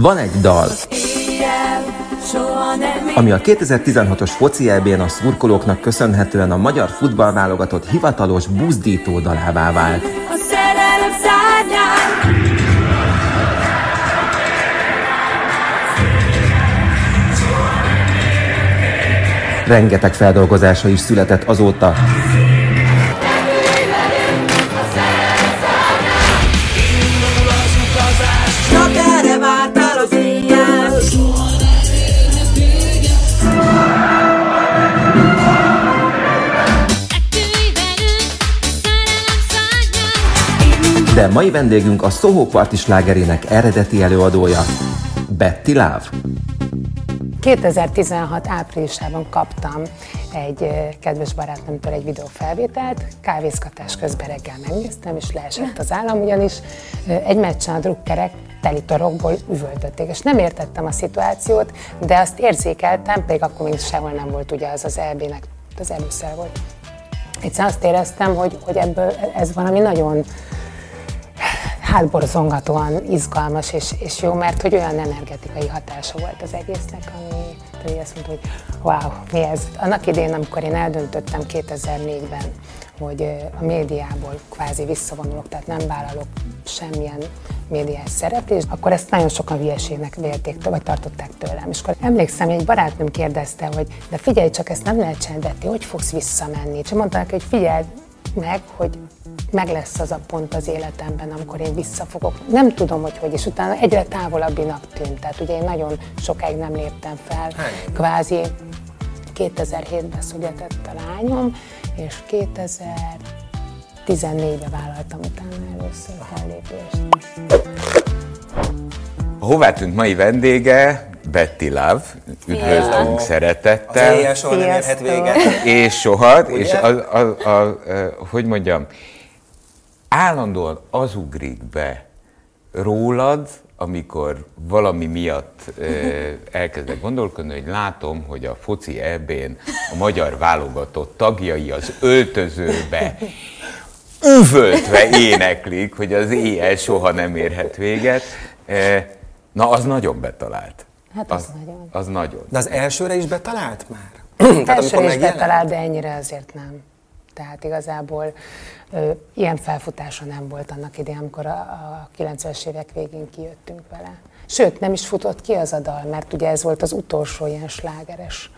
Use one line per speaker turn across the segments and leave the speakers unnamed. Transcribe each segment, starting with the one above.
Van egy dal, ami a 2016-os foci elbén a szurkolóknak köszönhetően a magyar futballválogatott hivatalos buzdító dalává vált. Rengeteg feldolgozása is született azóta. De mai vendégünk a Soho Party slágerének eredeti előadója, Betty Love.
2016 áprilisában kaptam egy kedves barátnőmtől egy videófelvételt, kávézgatás közben reggel megnéztem, és leesett az állam, ugyanis egy meccsen a drukkerek teli torokból üvöltötték, és nem értettem a szituációt, de azt érzékeltem, pedig akkor még sehol nem volt ugye az az EB-nek, az előszer volt. Egyszerűen azt éreztem, hogy, hogy ebből ez valami nagyon hátborzongatóan izgalmas és, és jó, mert hogy olyan energetikai hatása volt az egésznek, ami hogy azt mondta, hogy wow, mi ez? Annak idén, amikor én eldöntöttem 2004-ben, hogy a médiából kvázi visszavonulok, tehát nem vállalok semmilyen médiás szereplést, akkor ezt nagyon sokan hülyeségnek vélték, vagy tartották tőlem. És akkor emlékszem, egy barátnőm kérdezte, hogy de figyelj csak, ezt nem lehet csinálni, hogy fogsz visszamenni? És mondtam neki, hogy figyelj, meg, hogy meg lesz az a pont az életemben, amikor én visszafogok. Nem tudom, hogy hogy, és utána egyre távolabbinak tűnt. Tehát ugye én nagyon sokáig nem léptem fel. Kvázi 2007-ben született a lányom, és 2014-ben vállaltam utána először fellépést.
Hová tűnt mai vendége Betty Love, üdvözlünk
Az
szeretettel.
éjjel soha nem érhet
Sziasztok.
véget.
És soha,
Ugye?
és az, az, az, hogy mondjam, állandóan az ugrik be rólad, amikor valami miatt ö, elkezdek gondolkodni, hogy látom, hogy a foci EB-n a magyar válogatott tagjai az öltözőbe üvöltve éneklik, hogy az éjjel soha nem érhet véget. Na, az nagyon betalált.
Hát az nagyon.
Az nagyon.
De az elsőre is betalált már?
Elsőre is betalált, de ennyire azért nem. Tehát igazából ö, ilyen felfutása nem volt annak idején, amikor a, a 90-es évek végén kijöttünk vele. Sőt, nem is futott ki az a dal, mert ugye ez volt az utolsó ilyen slágeres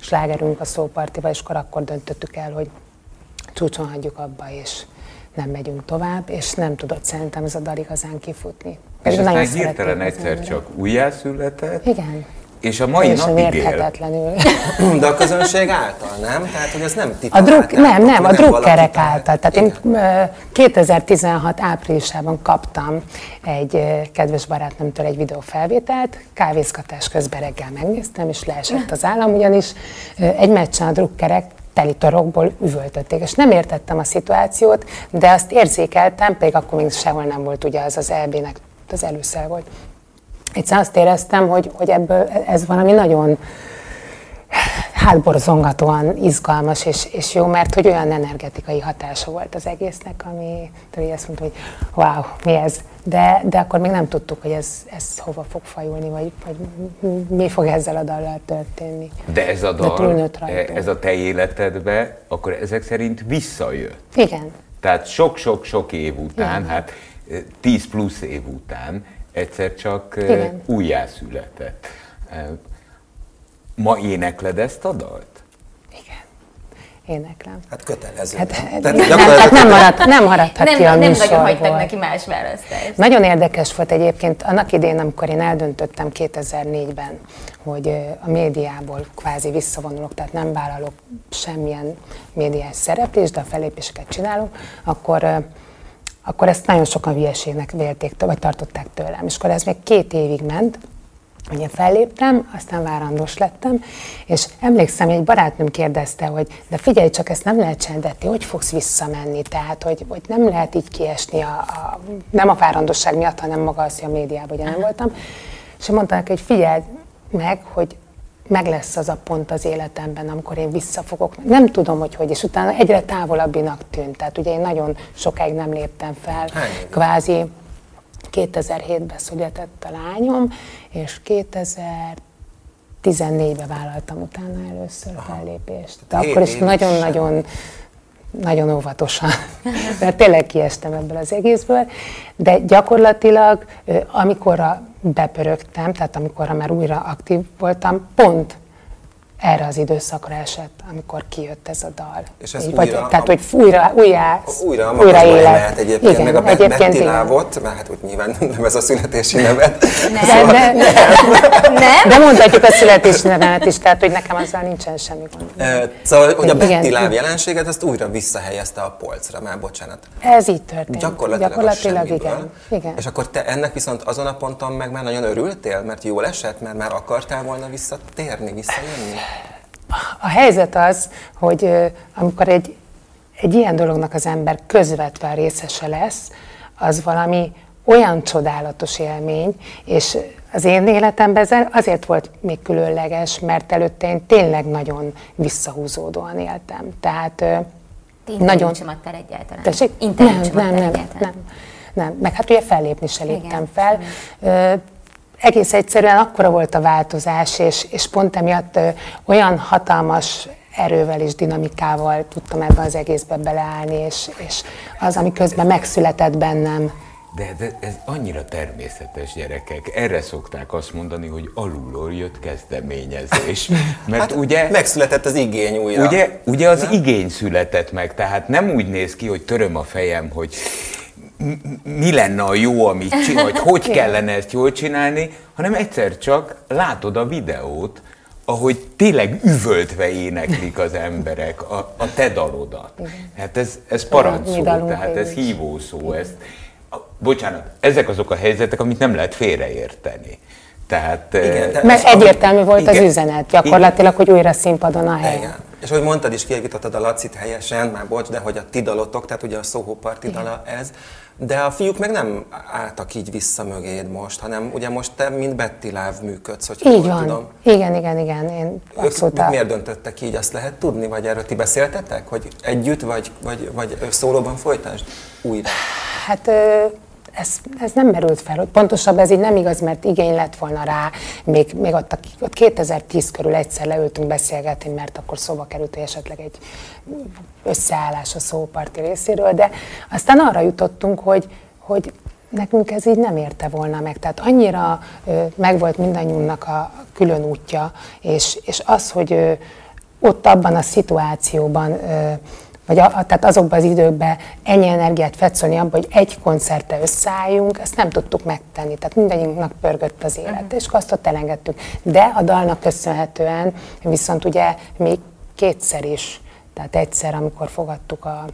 slágerünk a szópartival, és akkor, akkor döntöttük el, hogy csúcson hagyjuk abba, és nem megyünk tovább, és nem tudott szerintem ez a dal igazán kifutni.
És
Pedig
aztán
nagyon
hirtelen egyszer
emberek.
csak újjászületett,
Igen.
És a mai
Teljesen
napig él.
De a közönség által, nem? Tehát, hogy ez nem
A
titulálták,
druk, nem, nem, a
hogy
drukkerek által. Tehát én ö, 2016 áprilisában kaptam egy kedves barátnőmtől egy videófelvételt, kávézgatás közben reggel megnéztem, és leesett az állam, ugyanis egy meccsen a drukkerek teli torokból üvöltötték, és nem értettem a szituációt, de azt érzékeltem, pedig akkor még sehol nem volt ugye az az EB-nek, az előszer volt. Egyszerűen azt éreztem, hogy, hogy ebből ez valami nagyon hátborzongatóan izgalmas és, és jó, mert hogy olyan energetikai hatása volt az egésznek, ami tudod, azt mondta, hogy wow, mi ez? De, de akkor még nem tudtuk, hogy ez, ez hova fog fajulni, vagy, vagy mi fog ezzel a dallal történni.
De ez a dal,
rajtunk.
ez a te életedbe, akkor ezek szerint visszajött.
Igen,
Tehát sok-sok-sok év után,
Igen.
hát eh, 10 plusz év után egyszer csak
Igen.
újjászületett. Ma énekled ezt a dalt?
igen. Éneklem.
Hát kötelező.
Hát,
nem?
hát,
Tehát
nem,
gyakorlatilag
hát nem, maradt, nem maradhat
Nem,
ki a
nem nagyon hagytak neki más választást.
Nagyon érdekes volt egyébként annak idén, amikor én eldöntöttem 2004-ben, hogy a médiából kvázi visszavonulok, tehát nem vállalok semmilyen médiás szereplést, de a fellépéseket csinálok, akkor akkor ezt nagyon sokan hülyeségnek vélték, vagy tartották tőlem. És akkor ez még két évig ment, hogy én felléptem, aztán várandós lettem, és emlékszem, egy barátnőm kérdezte, hogy de figyelj csak, ezt nem lehet csinálni, de ti hogy fogsz visszamenni? Tehát, hogy, hogy nem lehet így kiesni, a, a, nem a várandosság miatt, hanem maga az, hogy a médiában ugye nem voltam. És mondta neki, hogy figyeld meg, hogy meg lesz az a pont az életemben, amikor én visszafogok. Nem tudom, hogy hogy, és utána egyre távolabbinak tűnt. Tehát ugye én nagyon sokáig nem léptem fel.
Hány?
Kvázi 2007-ben született a lányom, és 2014-ben vállaltam utána először fellépést. De akkor is nagyon-nagyon nagyon óvatosan, mert tényleg kiestem ebből az egészből, de gyakorlatilag, ö, amikorra bepörögtem, tehát amikorra már újra aktív voltam, pont erre az időszakra esett, amikor kijött ez a dal.
És ez
Így,
újra
vagy, tehát, hogy újra, újra,
Újra a magasba
élet.
lehet egyébként,
Igen,
meg a
egyébként
Betty. Lávot, mert hát úgy nyilván nem ez a születési nevet.
De, de,
Nem?
de mondhatjuk a születési nevemet is, tehát hogy nekem azzal nincsen semmi gond.
Ö, Szóval, hogy a. Betty Láv jelenséget, azt újra visszahelyezte a polcra, már bocsánat.
Ez így történt.
Gyakorlatilag,
Gyakorlatilag igen. igen.
És akkor te ennek viszont azon a ponton meg már nagyon örültél, mert jól esett, mert már akartál volna visszatérni, visszajönni?
A helyzet az, hogy amikor egy, egy ilyen dolognak az ember közvetve részese lesz, az valami olyan csodálatos élmény, és az én életemben ez azért volt még különleges, mert előtte én tényleg nagyon visszahúzódóan éltem. Tehát ö,
Interjút
nagyon...
sem adtál egyáltalán.
Tessék? Nem, nem, nem,
egyáltalán.
nem, nem. Meg hát ugye fellépni se léptem
Igen,
fel. Ö, egész egyszerűen akkora volt a változás, és, és pont emiatt ö, olyan hatalmas erővel és dinamikával tudtam ebbe az egészbe beleállni, és, és az, ami közben megszületett bennem,
De, de ez annyira természetes gyerekek. Erre szokták azt mondani, hogy alulról jött kezdeményezés. Mert hát, ugye,
Megszületett az igény újra.
ugye, ugye az igény született meg, tehát nem úgy néz ki, hogy töröm a fejem, hogy mi lenne a jó, amit csinál, vagy hogy kellene ezt jól csinálni, hanem egyszer csak látod a videót, ahogy tényleg üvöltve éneklik az emberek a, a te dalodat. Hát ez, ez parancsszó, tehát ez hívó szó. Ezt, a, bocsánat, ezek azok a helyzetek, amit nem lehet félreérteni. Tehát,
Igen,
eh,
de-
mert egyértelmű volt az
igen.
üzenet, gyakorlatilag, hogy újra színpadon a hely.
Igen. És hogy mondtad is, kiegítottad a Lacit helyesen, már bocs, de hogy a ti dalotok, tehát ugye a Soho Party dala ez, de a fiúk meg nem álltak így vissza mögéd most, hanem ugye most te, mint Betty Láv működsz, hogy
Így van.
tudom.
Igen, igen, igen. Én
Ők
abszolút a-
miért döntöttek így, azt lehet tudni, vagy erről ti beszéltetek, hogy együtt, vagy, vagy, vagy szólóban folytasd újra?
Hát ez, ez nem merült fel, hogy pontosabb ez így nem igaz, mert igény lett volna rá, még, még ott, a, ott 2010 körül egyszer leültünk beszélgetni, mert akkor szóba került, hogy esetleg egy összeállás a szóparti részéről, de aztán arra jutottunk, hogy, hogy nekünk ez így nem érte volna meg. Tehát annyira megvolt mindannyiunknak a külön útja, és, és az, hogy ott abban a szituációban ö, vagy a, a- tehát azokban az időkben ennyi energiát fetszolni abba, hogy egy koncerte összeálljunk, ezt nem tudtuk megtenni. Tehát mindannyiunknak pörgött az élet, és akkor azt ott elengedtük. De a dalnak köszönhetően viszont ugye még kétszer is, tehát egyszer, amikor fogadtuk a,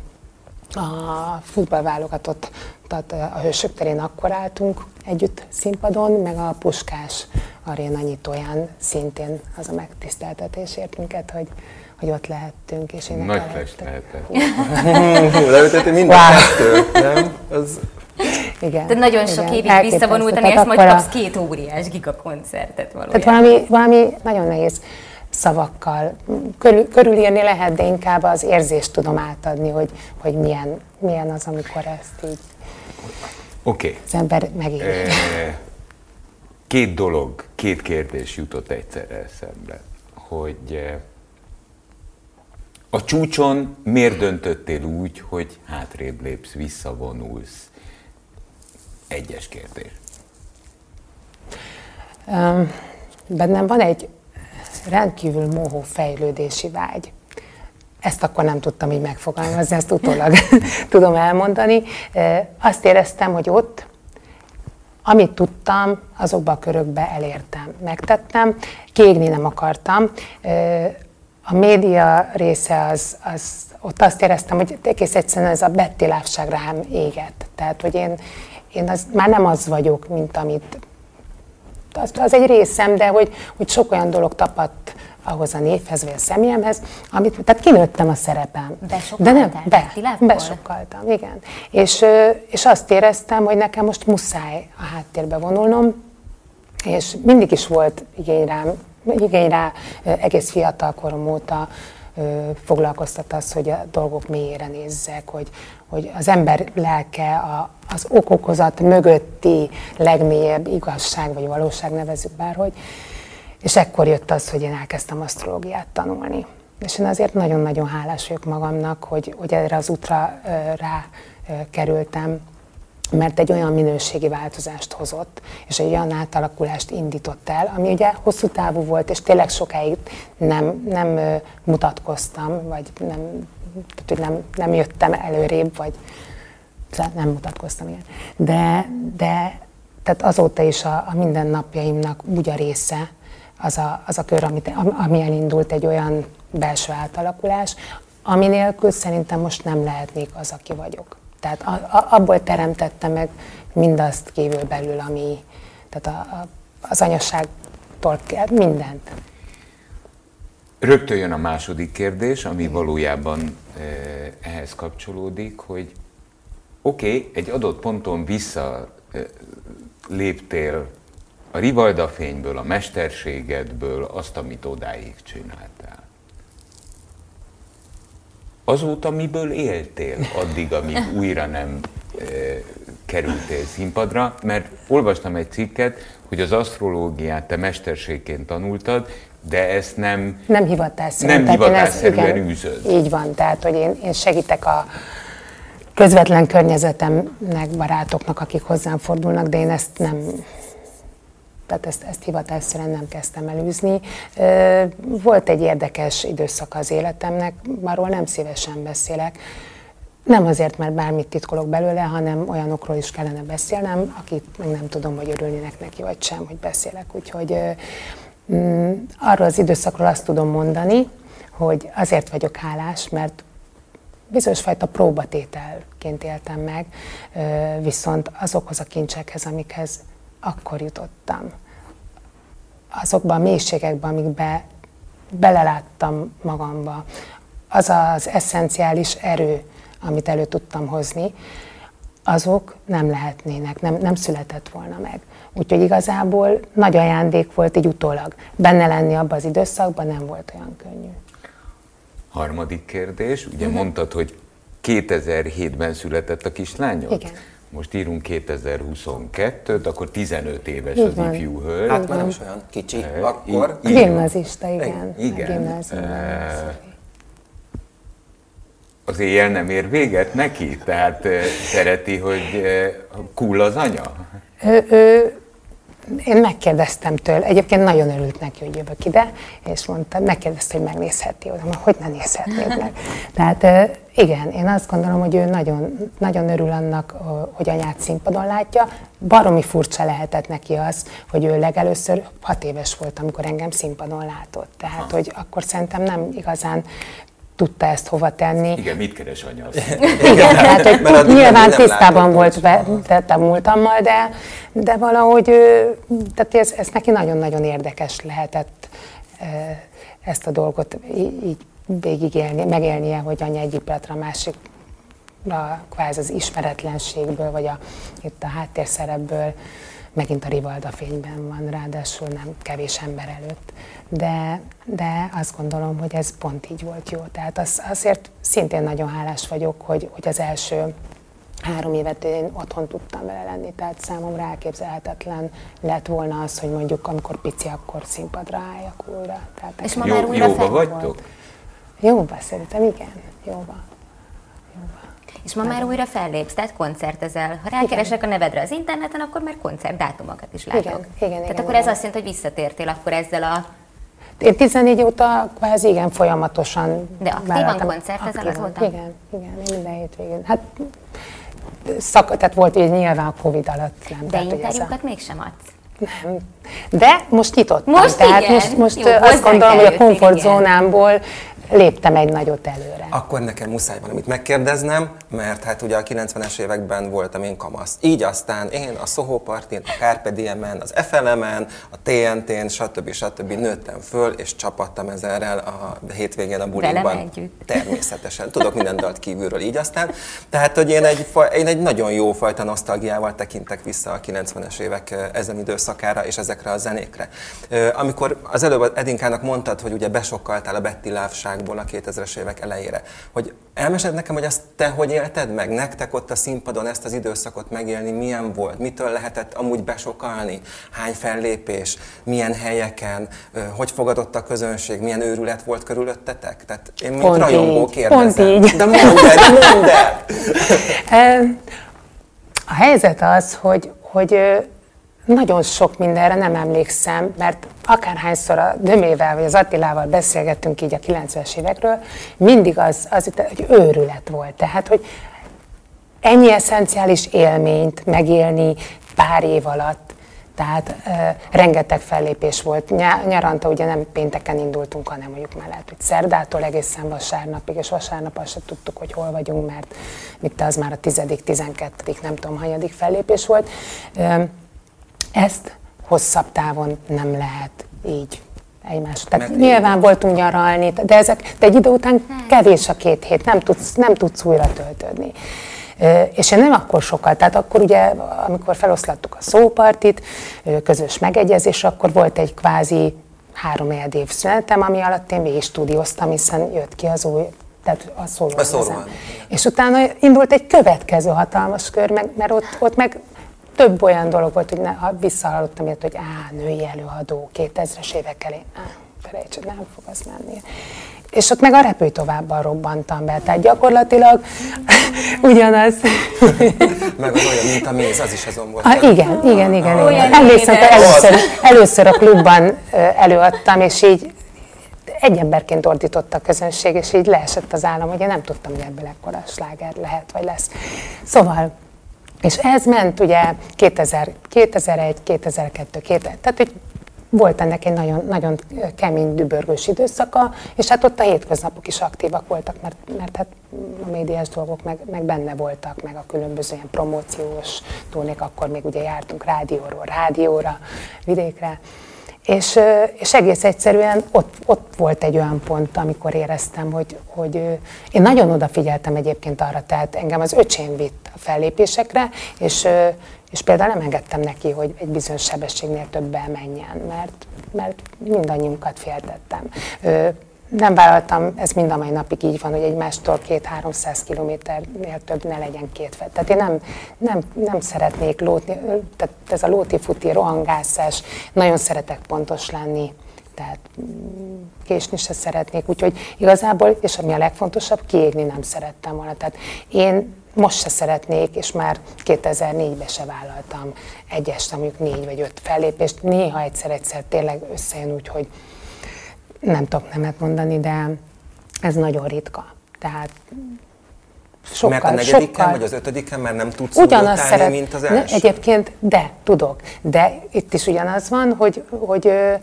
a futballválogatott, tehát a Hősök terén akkor álltunk együtt színpadon, meg a Puskás aréna nyitóján szintén az a megtiszteltetés ért minket, hogy, hogy ott lehettünk, és
nagy
énekelhettünk.
fest lehetett.
Leütötti mind a
Wow.
kettő, nem? Az...
Igen.
De nagyon sok
igen,
évig
elképesztő.
visszavonultani, és majd
akkor a-
kapsz két óriás gigakoncertet valójában.
Tehát valami, valami nagyon nehéz szavakkal körül, körülírni lehet, de inkább az érzést tudom átadni, hogy, hogy milyen, milyen az, amikor ezt így
Oké.
az ember megéli.
Eh, Két dolog, két kérdés jutott egyszerre eszembe, hogy eh, a csúcson miért döntöttél úgy, hogy hátrébb lépsz, visszavonulsz? Egyes kérdés.
Öm, Bennem van egy rendkívül mohó fejlődési vágy. Ezt akkor nem tudtam így megfogalmazni, ezt utólag tudom elmondani. Azt éreztem, hogy ott, amit tudtam, azokba a körökbe elértem, megtettem, kiégni nem akartam. A média része az, az ott azt éreztem, hogy egész egyszerűen ez a Betty lávság rám égett. Tehát, hogy én, én az, már nem az vagyok, mint amit az, az egy részem, de hogy, hogy sok olyan dolog tapadt ahhoz a névhez, vagy a személyemhez, amit, tehát kinőttem a szerepem. De nem, be, besokaltam, igen. És, és azt éreztem, hogy nekem most muszáj a háttérbe vonulnom, és mindig is volt igény rám, igény rá egész fiatal korom óta, foglalkoztat az, hogy a dolgok mélyére nézzek, hogy, hogy az ember lelke a, az okokozat mögötti legmélyebb igazság vagy valóság, nevezzük bárhogy. És ekkor jött az, hogy én elkezdtem asztrológiát tanulni. És én azért nagyon-nagyon hálás vagyok magamnak, hogy, hogy erre az útra rá kerültem, mert egy olyan minőségi változást hozott, és egy olyan átalakulást indított el, ami ugye hosszú távú volt, és tényleg sokáig nem, nem mutatkoztam, vagy nem, tehát, hogy nem, nem jöttem előrébb, vagy nem mutatkoztam, igen. De, de tehát azóta is a, a mindennapjaimnak úgy a része, az a, az a kör, amit, ami elindult egy olyan belső átalakulás, ami nélkül szerintem most nem lehetnék az, aki vagyok. Tehát a, a, abból teremtette meg mindazt kívül belül, ami, tehát a, a, az anyasságtól kell, mindent.
Rögtön jön a második kérdés, ami valójában eh, ehhez kapcsolódik, hogy oké, okay, egy adott ponton vissza eh, léptél a rivalda fényből, a mesterségedből, azt, amit odáig csináltál. Azóta miből éltél addig, amíg újra nem e, kerültél színpadra? Mert olvastam egy cikket, hogy az asztrológiát te mesterségként tanultad, de ezt nem...
Nem hivatásszerűen.
Nem hivatásszerűen űzöd.
Így van, tehát hogy én, én segítek a közvetlen környezetemnek, barátoknak, akik hozzám fordulnak, de én ezt nem, tehát ezt, ezt hivatásszerűen nem kezdtem el űzni. Ö, Volt egy érdekes időszak az életemnek, arról nem szívesen beszélek. Nem azért, mert bármit titkolok belőle, hanem olyanokról is kellene beszélnem, akit meg nem tudom, hogy örülnének neki, vagy sem, hogy beszélek. Úgyhogy mm, arról az időszakról azt tudom mondani, hogy azért vagyok hálás, mert bizonyos fajta próbatételként éltem meg, viszont azokhoz a kincsekhez, amikhez akkor jutottam, azokban a mélységekben, amikbe beleláttam magamba, az az eszenciális erő, amit elő tudtam hozni, azok nem lehetnének, nem, nem született volna meg. Úgyhogy igazából nagy ajándék volt így utólag. Benne lenni abban az időszakban nem volt olyan könnyű.
Harmadik kérdés, ugye mondtad, hogy 2007-ben született a kislányod?
Igen.
Most írunk 2022-t, akkor 15 éves
Így
az ifjú hölgy.
Hát már nem is olyan kicsi,
Eh,
akkor.
így-
Gimnazista, igen.
Igen. Eh, Az éjjel nem ér véget neki? Tehát eh, szereti, hogy eh, cool az anya?
Ő, ő, én megkérdeztem tőle, egyébként nagyon örült neki, hogy jövök ide, és mondta, megkérdezte, hogy megnézheti oda, mondom, hogy ne nézhetnéd meg. Tehát igen, én azt gondolom, hogy ő nagyon, nagyon örül annak, hogy anyát színpadon látja. Baromi furcsa lehetett neki az, hogy ő legelőször hat éves volt, amikor engem színpadon látott. Tehát, hogy akkor szerintem nem igazán tudta ezt hova tenni.
Igen, mit keres anya?
Igen, tehát hogy
Mert
nyilván
nem
tisztában volt a múltammal, de, de valahogy tehát ez, ez neki nagyon-nagyon érdekes lehetett eh, ezt a dolgot így végigélni, megélnie, hogy anya egyik pillanatra a másik kvázi az ismeretlenségből, vagy a, itt a háttérszerepből megint a Rivalda fényben van, ráadásul nem kevés ember előtt. De, de azt gondolom, hogy ez pont így volt jó. Tehát az, azért szintén nagyon hálás vagyok, hogy, hogy az első három évet én otthon tudtam vele lenni, tehát számomra elképzelhetetlen lett volna az, hogy mondjuk amikor pici, akkor színpadra álljak újra. Tehát
És ma már
Jó,
újra
jóba vagytok?
Jóba szerintem, igen, jóba.
És ma már újra fellépsz, tehát koncertezel. Ha rákeresek a nevedre az interneten, akkor már koncertdátumokat is látok.
Igen, igen,
Tehát
igen,
akkor
igen.
ez azt jelenti, hogy visszatértél akkor ezzel a...
Én 14 óta kvázi igen folyamatosan
De aktívan koncertezel azóta?
Igen, igen, én minden hétvégén. Hát szak, tehát volt így nyilván a Covid alatt nem.
De
ez a-
interjúkat mégsem adsz.
nem. De most nyitottam.
Most
tehát
igen.
most, most
Jó,
azt gondolom, hogy a komfortzónámból léptem egy nagyot előre.
Akkor nekem muszáj valamit megkérdeznem, mert hát ugye a 90-es években voltam én kamasz. Így aztán én a Soho Partin, a Carpe Diem-en, az FLM-en, a TNT-n, stb. stb. nőttem föl, és csapattam ezerrel a hétvégén a bulikban.
Velem együtt.
Természetesen. Tudok minden dalt kívülről így aztán. Tehát, hogy én egy, én egy nagyon jó fajta nosztalgiával tekintek vissza a 90-es évek eh, ezen időszakára és ezekre a zenékre. Amikor az előbb Edinkának mondtad, hogy ugye besokkaltál a Betty Love nagyjából a 2000-es évek elejére. Hogy elmesed nekem, hogy azt te hogy élted meg? Nektek ott a színpadon ezt az időszakot megélni milyen volt? Mitől lehetett amúgy besokalni? Hány fellépés? Milyen helyeken? Hogy fogadott a közönség? Milyen őrület volt körülöttetek? Tehát én mint
Pont
rajongó
így,
kérdezem.
pont így.
De mondd el, mondd el!
A helyzet az, hogy, hogy nagyon sok mindenre nem emlékszem, mert akárhányszor a Dömével vagy az Attilával beszélgettünk így a 90-es évekről, mindig az, az itt egy őrület volt. Tehát, hogy ennyi eszenciális élményt megélni pár év alatt, tehát uh, rengeteg fellépés volt. Ny- nyaranta ugye nem pénteken indultunk, hanem mondjuk már lehet, hogy szerdától egészen vasárnapig, és vasárnap azt sem tudtuk, hogy hol vagyunk, mert itt az már a tizedik, tizenkettedik, nem tudom, hanyadik fellépés volt. Um, ezt hosszabb távon nem lehet így egymás. Tehát
Mert-
nyilván voltunk nyaralni, de, ezek, de egy idő után kevés a két hét, nem tudsz, nem tudsz újra töltődni. És én nem akkor sokkal, tehát akkor ugye, amikor feloszlattuk a szópartit, közös megegyezés, akkor volt egy kvázi három év szünetem, ami alatt én végig stúdióztam, hiszen jött ki az új, tehát a szóló.
A szóló,
lemezem.
igen.
És utána indult egy következő hatalmas kör, meg, mert ott, ott meg több olyan dolog volt, hogy ne, ha visszahallottam ilyet, hogy á, női előadó 2000-es évek elé, á, felejts, nem fog az menni. És ott meg a repülj továbbban robbantam be, tehát gyakorlatilag ugyanaz.
Meg az olyan, mint a méz, az is azon volt.
Ah, igen, igen, igen,
Olyan
igen. Emlékszem, hogy először, először a klubban előadtam, és így egy emberként ordított a közönség, és így leesett az állam, hogy én nem tudtam, hogy ebből ekkora sláger lehet, vagy lesz. Szóval, és ez ment ugye 2000, 2001, 2002, 2000, tehát hogy volt ennek egy nagyon, nagyon kemény, dübörgős időszaka, és hát ott a hétköznapok is aktívak voltak, mert, mert hát a médiás dolgok meg, meg benne voltak, meg a különböző ilyen promóciós tónék, akkor még ugye jártunk rádióról rádióra, vidékre, és, és egész egyszerűen ott, ott volt egy olyan pont, amikor éreztem, hogy, hogy én nagyon odafigyeltem egyébként arra, tehát engem az öcsém vitt a fellépésekre, és, és például nem engedtem neki, hogy egy bizonyos sebességnél többel menjen, mert, mert mindannyiunkat féltettem. Nem vállaltam, ez mind a mai napig így van, hogy egymástól két-háromszáz kilométernél több ne legyen két fel. Tehát én nem, nem, nem szeretnék lótni, tehát ez a lóti-futi rohangászás, nagyon szeretek pontos lenni, tehát mm, késni se szeretnék, úgyhogy igazából, és ami a legfontosabb, kiégni nem szerettem volna. Tehát én most se szeretnék, és már 2004-ben se vállaltam egy este mondjuk négy vagy öt fellépést, néha egyszer-egyszer tényleg összejön úgy, hogy nem tudok nemet mondani, de ez nagyon ritka. Tehát sokkal,
Mert a negyediken
sokkal,
vagy az ötödiken már nem tudsz
ugyanazt
úgy
szeret,
mint az
ne,
első?
Egyébként, de, tudok. De itt is ugyanaz van, hogy, hogy ö,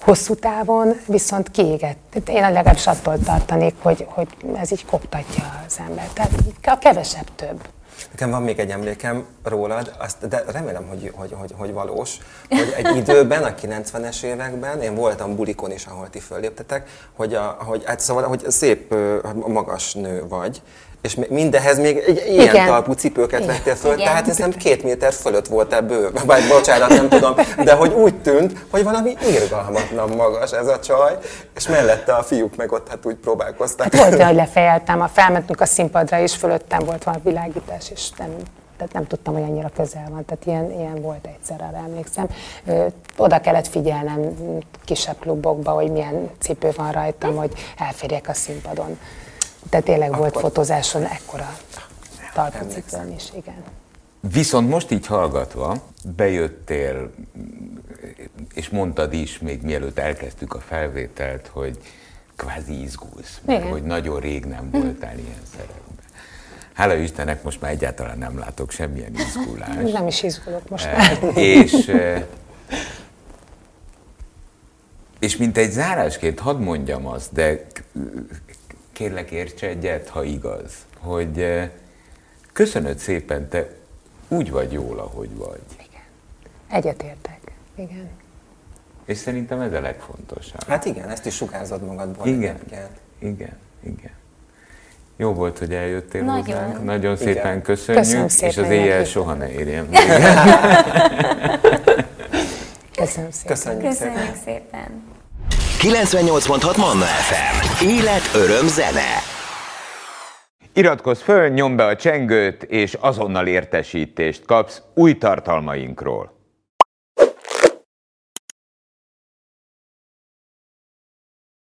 hosszú távon viszont kiégett. Én legalábbis attól tartanék, hogy, hogy ez így koptatja az ember. Tehát a kevesebb több.
Nekem van még egy emlékem rólad, azt, de remélem, hogy, hogy, hogy, hogy valós, hogy egy időben, a 90-es években, én voltam bulikon is, ahol ti fölléptetek, hogy, a, hogy, hát szóval, hogy szép, magas nő vagy, és mi- mindehhez még egy ilyen
Igen.
talpú cipőket vettél föl,
Igen.
tehát hiszem két méter fölött volt ebből, vagy bocsánat, nem tudom, de hogy úgy tűnt, hogy valami irgalmatlan magas ez a csaj, és mellette a fiúk meg ott hát úgy próbálkoztak.
Hát volt hogy lefejeltem, a felmentünk a színpadra, és fölöttem volt valami világítás, és nem, tehát nem tudtam, hogy annyira közel van. Tehát ilyen, ilyen volt egyszer, arra emlékszem. Ö, oda kellett figyelnem m, kisebb klubokba, hogy milyen cipő van rajtam, hogy elférjek a színpadon. De tényleg volt
Akkor-
fotózáson ekkora cipőm is, igen.
Viszont most így hallgatva, bejöttél, és mondtad is, még mielőtt elkezdtük a felvételt, hogy kvázi izgulsz, mert
Igen.
hogy nagyon rég nem voltál ilyen szerepben. Hála Istennek most már egyáltalán nem látok semmilyen izgulást.
Nem is izgulok most már.
Eh, és, eh, és mint egy zárásként hadd mondjam azt, de kérlek érts egyet, ha igaz, hogy eh, köszönöd szépen, te úgy vagy jól, ahogy vagy.
Egyetértek, igen.
És szerintem ez a legfontosabb.
Hát igen, ezt is sugárzod magadból.
Igen,
egyébként.
igen, igen. Jó volt, hogy eljöttél
Nagyon.
hozzánk. Nagyon
Igen.
szépen köszönjük,
Köszönöm
és
szépen,
az éjjel soha ne érjen.
Köszönöm szépen.
Köszönjük szépen.
Köszönjük szépen.
98.6 Manna FM. Élet, öröm, zene.
Iratkozz föl, nyomd be a csengőt, és azonnal értesítést kapsz új tartalmainkról.